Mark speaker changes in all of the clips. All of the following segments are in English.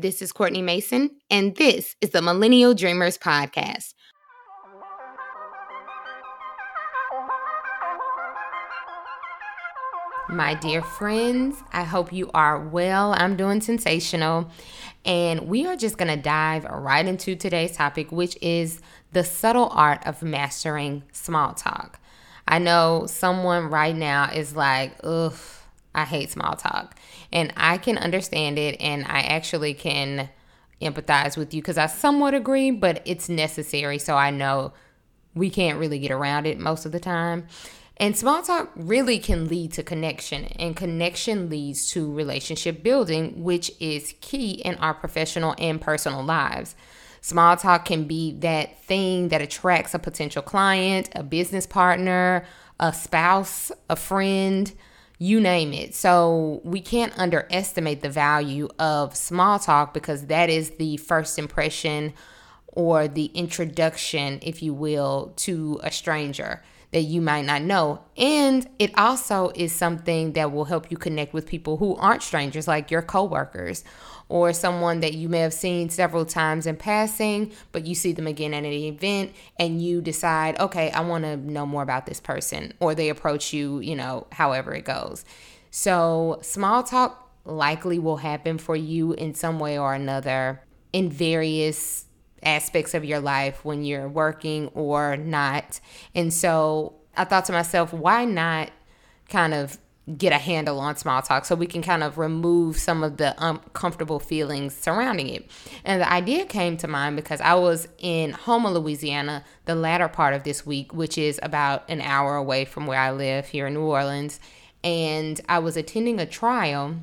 Speaker 1: This is Courtney Mason, and this is the Millennial Dreamers Podcast. My dear friends, I hope you are well. I'm doing sensational. And we are just going to dive right into today's topic, which is the subtle art of mastering small talk. I know someone right now is like, ugh, I hate small talk. And I can understand it, and I actually can empathize with you because I somewhat agree, but it's necessary. So I know we can't really get around it most of the time. And small talk really can lead to connection, and connection leads to relationship building, which is key in our professional and personal lives. Small talk can be that thing that attracts a potential client, a business partner, a spouse, a friend, you name it. So we can't underestimate the value of small talk because that is the first impression or the introduction, if you will, to a stranger that you might not know. And it also is something that will help you connect with people who aren't strangers, like your coworkers or someone that you may have seen several times in passing, but you see them again at an event and you decide, okay, I want to know more about this person, or they approach you, you know, however it goes. So, small talk likely will happen for you in some way or another in various aspects of your life when you're working or not. And so I thought to myself, why not kind of get a handle on small talk so we can kind of remove some of the uncomfortable feelings surrounding it. And the idea came to mind because I was in Houma, Louisiana, the latter part of this week, which is about an hour away from where I live here in New Orleans. And I was attending a trial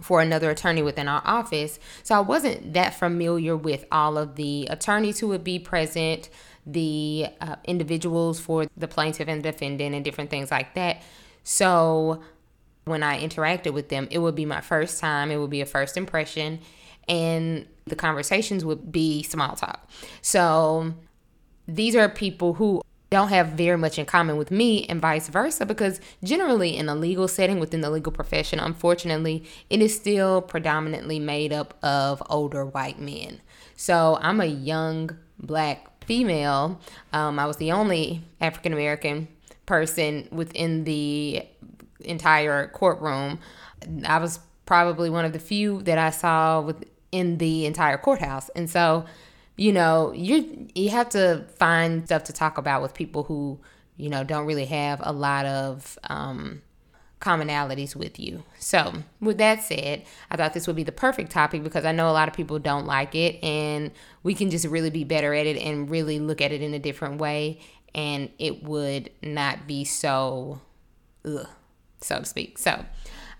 Speaker 1: for another attorney within our office. So I wasn't that familiar with all of the attorneys who would be present, the uh, individuals for the plaintiff and defendant, and different things like that. So when I interacted with them, it would be my first time, it would be a first impression, and the conversations would be small talk. So these are people who don't have very much in common with me and vice versa because generally in a legal setting within the legal profession unfortunately it is still predominantly made up of older white men so i'm a young black female um, i was the only african american person within the entire courtroom. I was probably one of the few that i saw within the entire courthouse. And so you know, you you have to find stuff to talk about with people who, you know, don't really have a lot of um, commonalities with you. So, with that said, I thought this would be the perfect topic because I know a lot of people don't like it, and we can just really be better at it and really look at it in a different way, and it would not be so, ugh, so to speak. So,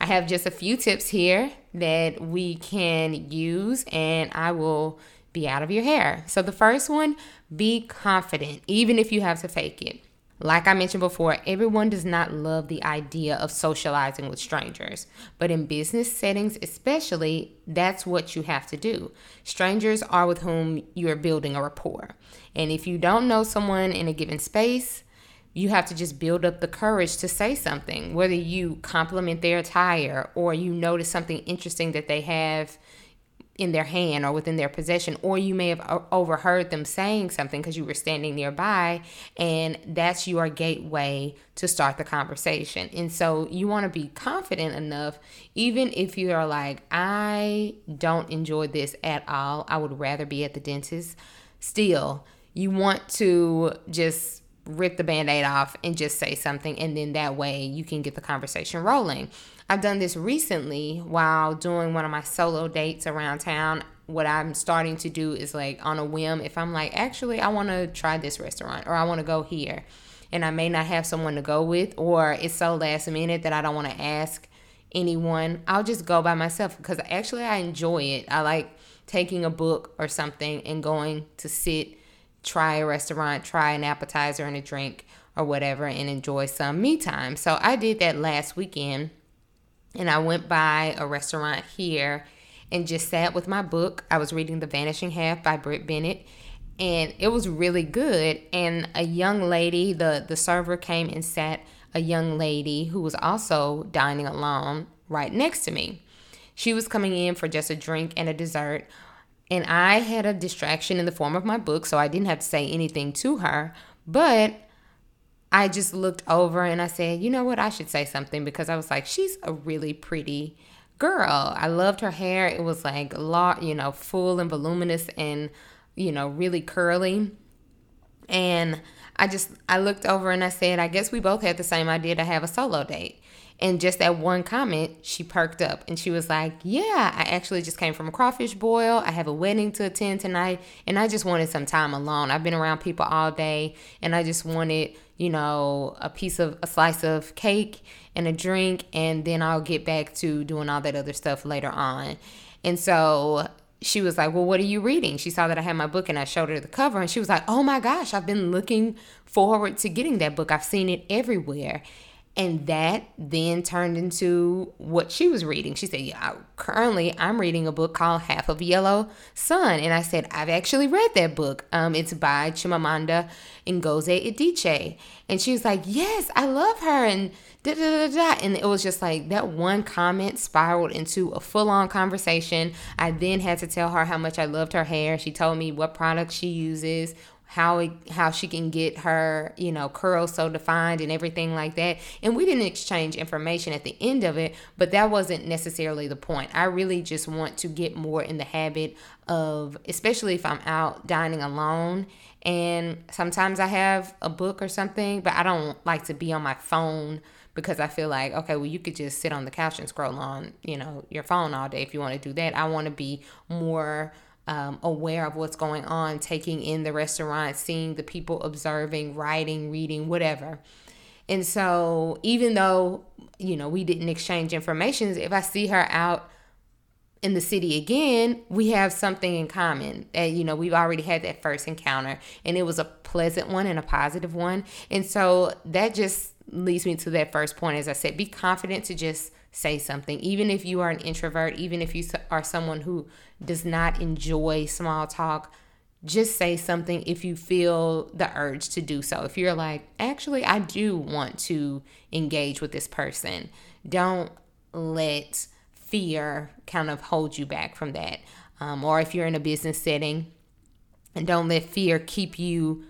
Speaker 1: I have just a few tips here that we can use, and I will be out of your hair. So the first one, be confident, even if you have to fake it. Like I mentioned before, everyone does not love the idea of socializing with strangers, but in business settings, especially, that's what you have to do. Strangers are with whom you are building a rapport. And if you don't know someone in a given space, you have to just build up the courage to say something, whether you compliment their attire or you notice something interesting that they have in their hand or within their possession, or you may have overheard them saying something because you were standing nearby, and that's your gateway to start the conversation. And so you want to be confident enough, even if you are like, I don't enjoy this at all, I would rather be at the dentist. Still, you want to just rip the band aid off and just say something, and then that way you can get the conversation rolling. I've done this recently while doing one of my solo dates around town. What I'm starting to do is like on a whim, if I'm like, actually, I want to try this restaurant or I want to go here, and I may not have someone to go with, or it's so last minute that I don't want to ask anyone, I'll just go by myself because actually I enjoy it. I like taking a book or something and going to sit, try a restaurant, try an appetizer and a drink or whatever, and enjoy some me time. So I did that last weekend and I went by a restaurant here and just sat with my book. I was reading The Vanishing Half by Brit Bennett and it was really good and a young lady the the server came and sat a young lady who was also dining alone right next to me. She was coming in for just a drink and a dessert. And I had a distraction in the form of my book, so I didn't have to say anything to her. But I just looked over and I said, you know what? I should say something because I was like, she's a really pretty girl. I loved her hair. It was like a lot, you know, full and voluminous and, you know, really curly. And I just, I looked over and I said, I guess we both had the same idea to have a solo date. And just that one comment, she perked up and she was like, Yeah, I actually just came from a crawfish boil. I have a wedding to attend tonight and I just wanted some time alone. I've been around people all day and I just wanted, you know, a piece of a slice of cake and a drink and then I'll get back to doing all that other stuff later on. And so she was like, Well, what are you reading? She saw that I had my book and I showed her the cover and she was like, Oh my gosh, I've been looking forward to getting that book. I've seen it everywhere. And that then turned into what she was reading. She said, Yeah, currently I'm reading a book called Half of Yellow Sun. And I said, I've actually read that book. Um, it's by Chimamanda Ngozi Adichie. And she was like, Yes, I love her. And da da da da. And it was just like that one comment spiraled into a full on conversation. I then had to tell her how much I loved her hair. She told me what products she uses, how it, how she can get her you know curls so defined and everything like that and we didn't exchange information at the end of it but that wasn't necessarily the point i really just want to get more in the habit of especially if i'm out dining alone and sometimes i have a book or something but i don't like to be on my phone because I feel like, okay, well, you could just sit on the couch and scroll on, you know, your phone all day if you want to do that. I want to be more um, aware of what's going on, taking in the restaurant, seeing the people observing, writing, reading, whatever. And so, even though, you know, we didn't exchange information, if I see her out in the city again, we have something in common. And, you know, we've already had that first encounter, and it was a pleasant one and a positive one. And so, that just leads me to that first point. As I said, be confident to just say something. Even if you are an introvert, even if you are someone who does not enjoy small talk, just say something if you feel the urge to do so. If you're like, actually, I do want to engage with this person, don't let fear kind of hold you back from that. Um, or if you're in a business setting, and don't let fear keep you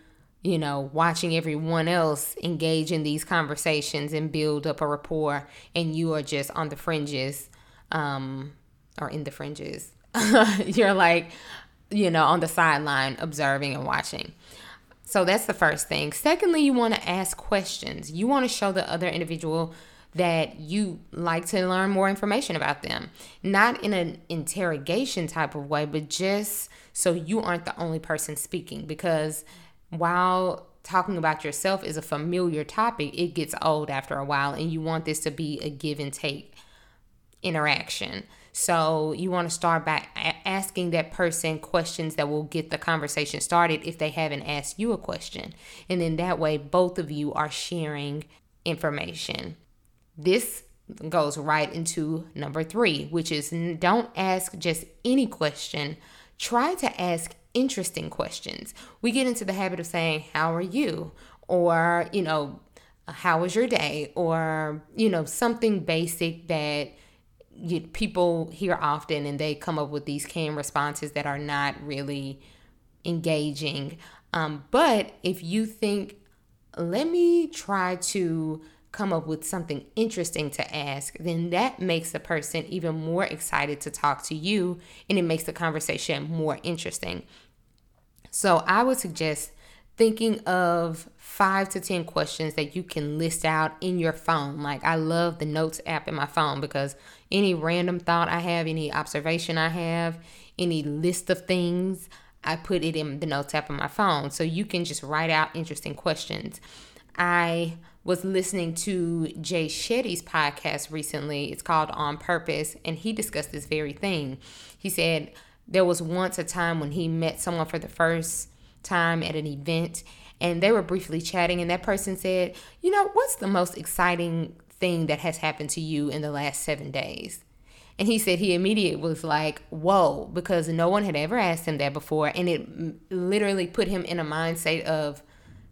Speaker 1: you know, watching everyone else engage in these conversations and build up a rapport, and you are just on the fringes, um, or in the fringes. You're like, you know, on the sideline observing and watching. So that's the first thing. Secondly, you want to ask questions. You want to show the other individual that you like to learn more information about them. Not in an interrogation type of way, but just so you aren't the only person speaking because while talking about yourself is a familiar topic, it gets old after a while, and you want this to be a give and take interaction. So you want to start by asking that person questions that will get the conversation started if they haven't asked you a question. And then that way, both of you are sharing information. This goes right into number three, which is don't ask just any question. Try to ask interesting questions. We get into the habit of saying, How are you? Or, you know, how was your day? Or, you know, something basic that you, people hear often and they come up with these canned responses that are not really engaging. Um, but if you think, let me try to come up with something interesting to ask, then that makes the person even more excited to talk to you and it makes the conversation more interesting. So I would suggest thinking of five to 10 questions that you can list out in your phone. Like, I love the Notes app in my phone because any random thought I have, any observation I have, any list of things, I put it in the Notes app on my phone. So you can just write out interesting questions. I was listening to Jay Shetty's podcast recently. It's called On Purpose, and he discussed this very thing. He said, there was once a time when he met someone for the first time at an event and they were briefly chatting and that person said, "You know, what's the most exciting thing that has happened to you in the last 7 days?" And he said he immediately was like, "Whoa," because no one had ever asked him that before and it literally put him in a mindset of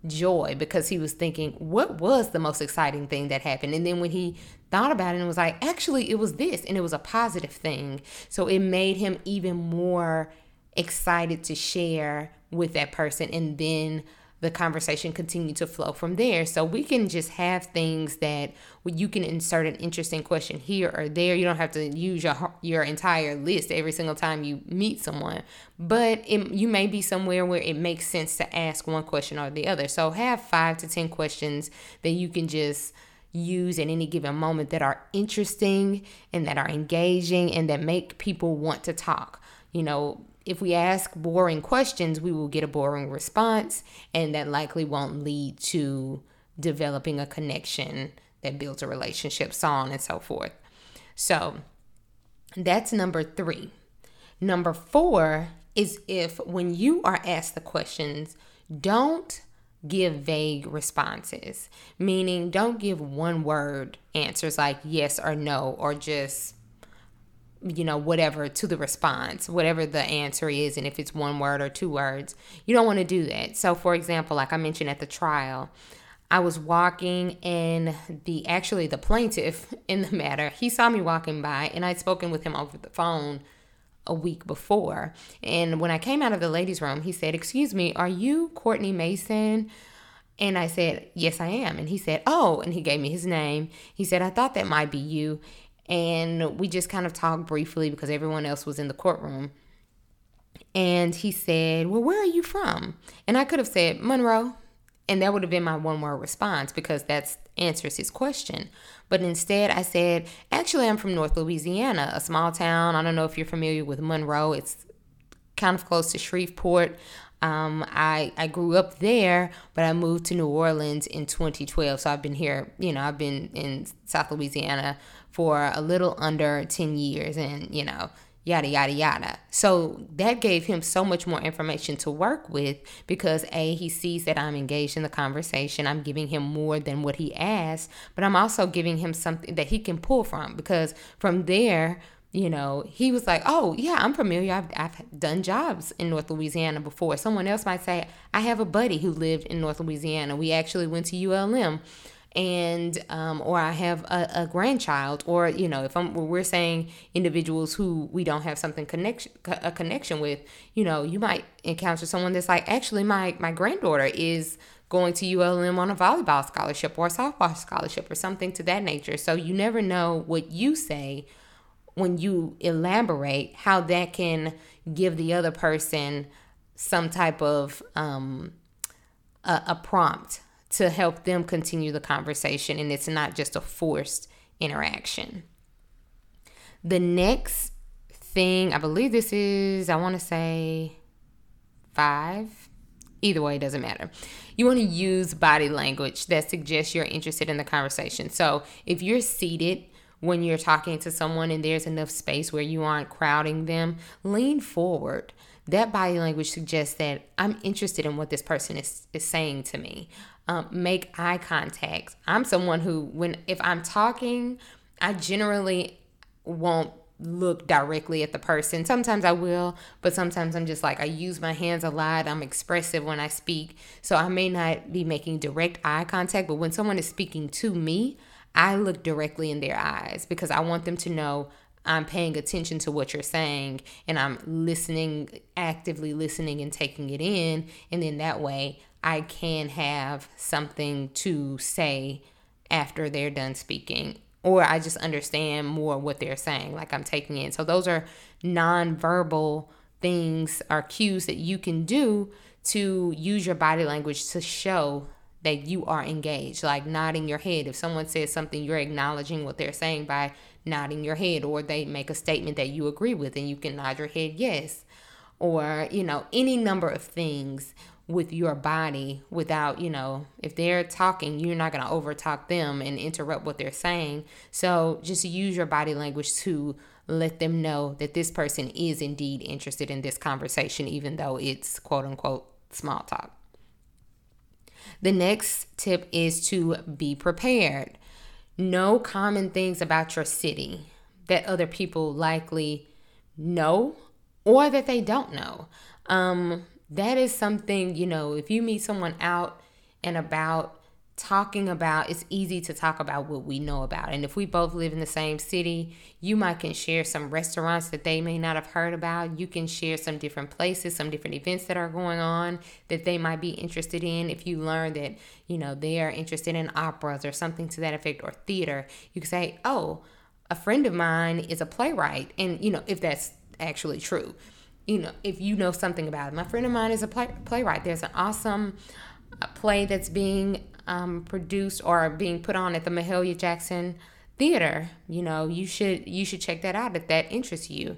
Speaker 1: joy because he was thinking, what was the most exciting thing that happened? And then when he thought about it and was like, actually, it was this, and it was a positive thing. So it made him even more excited to share with that person. And then the conversation continue to flow from there. So we can just have things that you can insert an interesting question here or there. You don't have to use your your entire list every single time you meet someone, but it, you may be somewhere where it makes sense to ask one question or the other. So have five to ten questions that you can just use at any given moment that are interesting and that are engaging and that make people want to talk. You know, if we ask boring questions, we will get a boring response, and that likely won't lead to developing a connection that builds a relationship, so on and so forth. So that's number three. Number four is if when you are asked the questions, don't give vague responses, meaning don't give one word answers like yes or no, or just you know, whatever to the response, whatever the answer is, and if it's one word or two words, you don't want to do that. So, for example, like I mentioned at the trial, I was walking and the actually the plaintiff in the matter, he saw me walking by and I'd spoken with him over the phone a week before. And when I came out of the ladies' room, he said, Excuse me, are you Courtney Mason? And I said, Yes, I am. And he said, Oh, and he gave me his name. He said, I thought that might be you and we just kind of talked briefly because everyone else was in the courtroom. And he said, Well, where are you from? And I could have said, Monroe. And that would have been my one word response because that answers his question. But instead, I said, Actually, I'm from North Louisiana, a small town. I don't know if you're familiar with Monroe, it's kind of close to Shreveport. Um, I, I grew up there, but I moved to New Orleans in 2012. So I've been here, you know, I've been in South Louisiana for a little under 10 years and, you know, yada, yada, yada. So that gave him so much more information to work with because A, he sees that I'm engaged in the conversation. I'm giving him more than what he asked, but I'm also giving him something that he can pull from because from there, you know, he was like, "Oh, yeah, I'm familiar. I've, I've done jobs in North Louisiana before." Someone else might say, "I have a buddy who lived in North Louisiana. We actually went to ULM." And um, or I have a, a, grandchild, or you know, if I'm we're saying individuals who we don't have something connection a connection with, you know, you might encounter someone that's like, actually, my my granddaughter is going to ULM on a volleyball scholarship or a softball scholarship or something to that nature. So you never know what you say when you elaborate how that can give the other person some type of um, a, a prompt to help them continue the conversation and it's not just a forced interaction. The next thing, I believe this is, I want to say five. Either way, it doesn't matter. You want to use body language that suggests you're interested in the conversation. So if you're seated, when you're talking to someone and there's enough space where you aren't crowding them, lean forward. That body language suggests that I'm interested in what this person is, is saying to me um, make eye contact. I'm someone who, when if I'm talking, I generally won't look directly at the person. Sometimes I will, but sometimes I'm just like I use my hands a lot. I'm expressive when I speak. So I may not be making direct eye contact, but when someone is speaking to me, I look directly in their eyes because I want them to know I'm paying attention to what you're saying and I'm listening, actively listening and taking it in. And then that way I can have something to say after they're done speaking. Or I just understand more what they're saying, like I'm taking in. So those are nonverbal things or cues that you can do to use your body language to show that you are engaged, like nodding your head. If someone says something, you're acknowledging what they're saying by nodding your head, or they make a statement that you agree with and you can nod your head yes. Or, you know, any number of things with your body without, you know, if they're talking, you're not going to overtalk them and interrupt what they're saying. So just use your body language to let them know that this person is indeed interested in this conversation, even though it's quote unquote small talk. The next tip is to be prepared. Know common things about your city that other people likely know or that they don't know. Um, that is something, you know, if you meet someone out and about talking about it's easy to talk about what we know about. And if we both live in the same city you might can share some restaurants that they may not have heard about. You can share some different places some different events that are going on that they might be interested in. If you learn that you know they are interested in operas or something to that effect or theater you can say oh a friend of mine is a playwright. And you know if that's actually true. You know if you know something about it. My friend of mine is a play- playwright. There's an awesome uh, play that's being um, produced or being put on at the Mahalia Jackson Theater. You know, you should you should check that out if that interests you.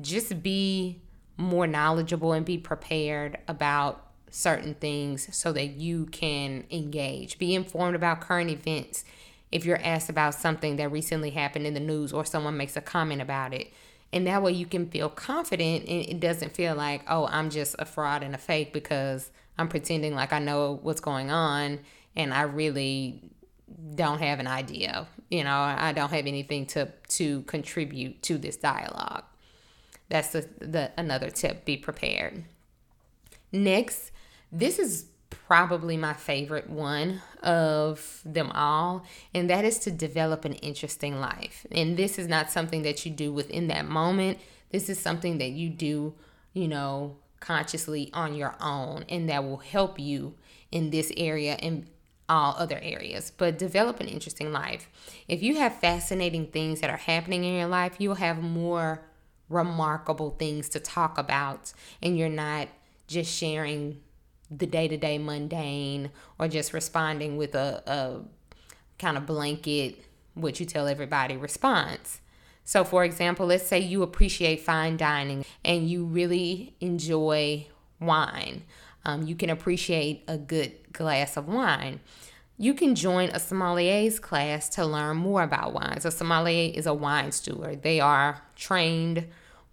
Speaker 1: Just be more knowledgeable and be prepared about certain things so that you can engage. Be informed about current events. If you're asked about something that recently happened in the news or someone makes a comment about it, and that way you can feel confident and it doesn't feel like, oh, I'm just a fraud and a fake because I'm pretending like I know what's going on and I really don't have an idea. You know, I don't have anything to to contribute to this dialogue. That's the, the another tip. Be prepared. Next, this is probably my favorite one of them all, and that is to develop an interesting life. And this is not something that you do within that moment. This is something that you do, you know, consciously on your own, and that will help you in this area and all other areas, but develop an interesting life. If you have fascinating things that are happening in your life, you'll have more remarkable things to talk about, and you're not just sharing the day to day mundane or just responding with a, a kind of blanket, what you tell everybody response. So, for example, let's say you appreciate fine dining and you really enjoy wine um, you can appreciate a good glass of wine. You can join a sommelier's class to learn more about wines. A sommelier is a wine steward. They are trained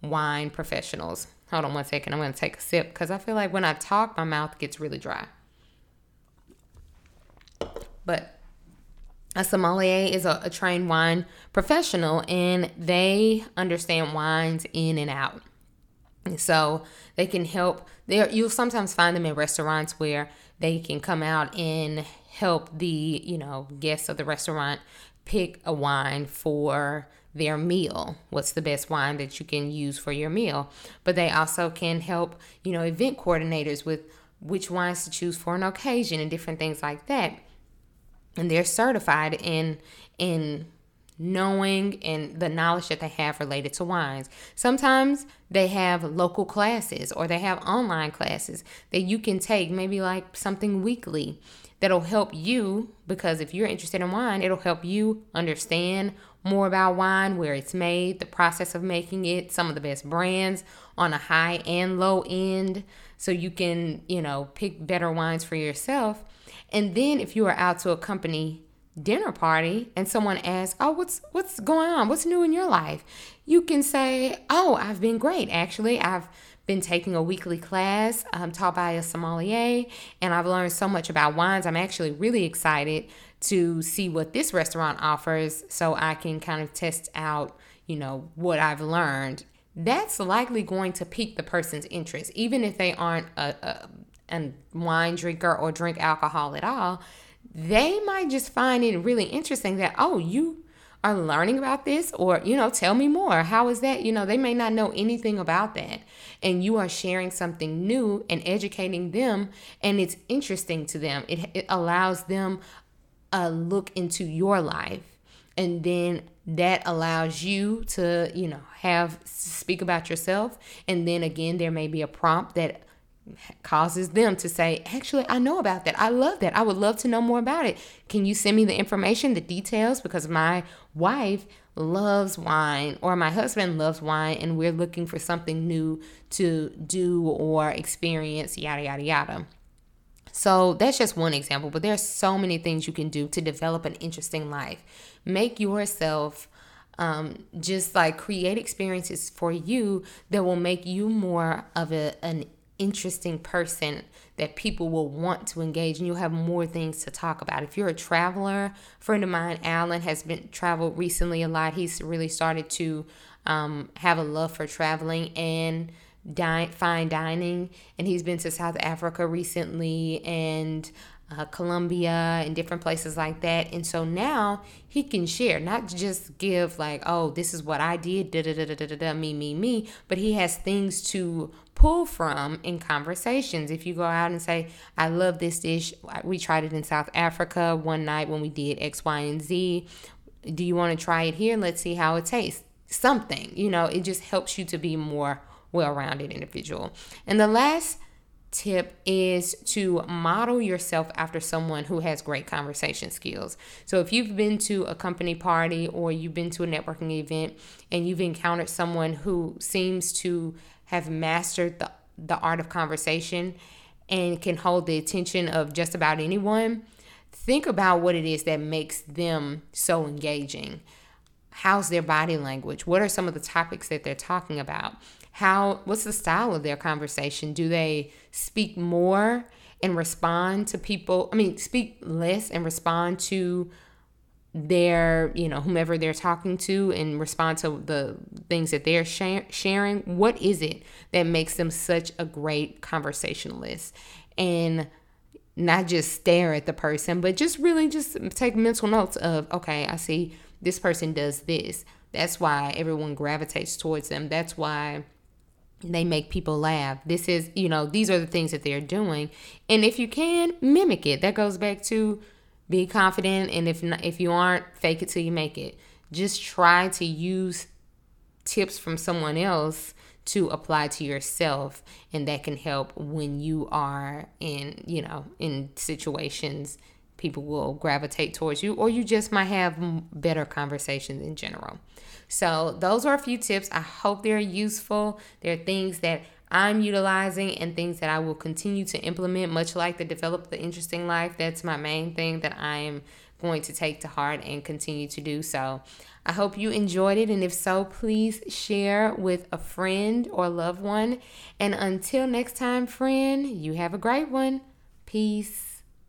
Speaker 1: wine professionals. Hold on one second. I'm going to take a sip because I feel like when I talk, my mouth gets really dry. But a sommelier is a, a trained wine professional and they understand wines in and out. So they can help. There, you'll sometimes find them in restaurants where they can come out and help the you know guests of the restaurant pick a wine for their meal. What's the best wine that you can use for your meal? But they also can help you know event coordinators with which wines to choose for an occasion and different things like that. And they're certified in in knowing and the knowledge that they have related to wines. Sometimes they have local classes or they have online classes that you can take, maybe like something weekly that'll help you because if you're interested in wine, it'll help you understand more about wine, where it's made, the process of making it, some of the best brands on a high and low end so you can, you know, pick better wines for yourself. And then if you are out to accompany dinner party and someone asks, "Oh, what's what's going on? What's new in your life?" You can say, "Oh, I've been great. Actually, I've been taking a weekly class um, taught by a sommelier, and I've learned so much about wines. I'm actually really excited to see what this restaurant offers, so I can kind of test out, you know, what I've learned." That's likely going to pique the person's interest, even if they aren't a, a, a wine drinker or drink alcohol at all they might just find it really interesting that, oh, you are learning about this, or, you know, tell me more. How is that? You know, they may not know anything about that. And you are sharing something new and educating them, and it's interesting to them. It, it allows them a look into your life. And then that allows you to, you know, have speak about yourself. And then again, there may be a prompt that causes them to say, Actually, I know about that. I love that. I would love to know more about it. Can you send me the information, the details? Because my wife loves wine or my husband loves wine and we're looking for something new to do or experience, yada, yada, yada. So that's just one example, but there's so many things you can do to develop an interesting life. Make yourself um, just like create experiences for you that will make you more of a, an interesting person that people will want to engage and you'll have more things to talk about. If you're a traveler, a friend of mine, Alan, has been traveled recently a lot. He's really started to um, have a love for traveling and dine, fine dining. And he's been to South Africa recently and uh, Colombia and different places like that. And so now he can share, not just give like, oh, this is what I did, da da da da da da, me, me, me, but he has things to pull from in conversations. If you go out and say, I love this dish, we tried it in South Africa one night when we did X, Y, and Z. Do you want to try it here? Let's see how it tastes. Something, you know, it just helps you to be more well rounded individual. And the last tip is to model yourself after someone who has great conversation skills. So if you've been to a company party or you've been to a networking event and you've encountered someone who seems to have mastered the, the art of conversation and can hold the attention of just about anyone, think about what it is that makes them so engaging. How's their body language? What are some of the topics that they're talking about? how what's the style of their conversation do they speak more and respond to people i mean speak less and respond to their you know whomever they're talking to and respond to the things that they're sharing what is it that makes them such a great conversationalist and not just stare at the person but just really just take mental notes of okay i see this person does this that's why everyone gravitates towards them that's why they make people laugh. This is, you know, these are the things that they're doing. And if you can, mimic it. That goes back to be confident and if not, if you aren't, fake it till you make it. Just try to use tips from someone else to apply to yourself and that can help when you are in, you know, in situations people will gravitate towards you or you just might have better conversations in general. So, those are a few tips. I hope they're useful. They're things that I'm utilizing and things that I will continue to implement, much like the Develop the Interesting Life. That's my main thing that I am going to take to heart and continue to do so. I hope you enjoyed it, and if so, please share with a friend or loved one. And until next time, friend, you have a great one. Peace.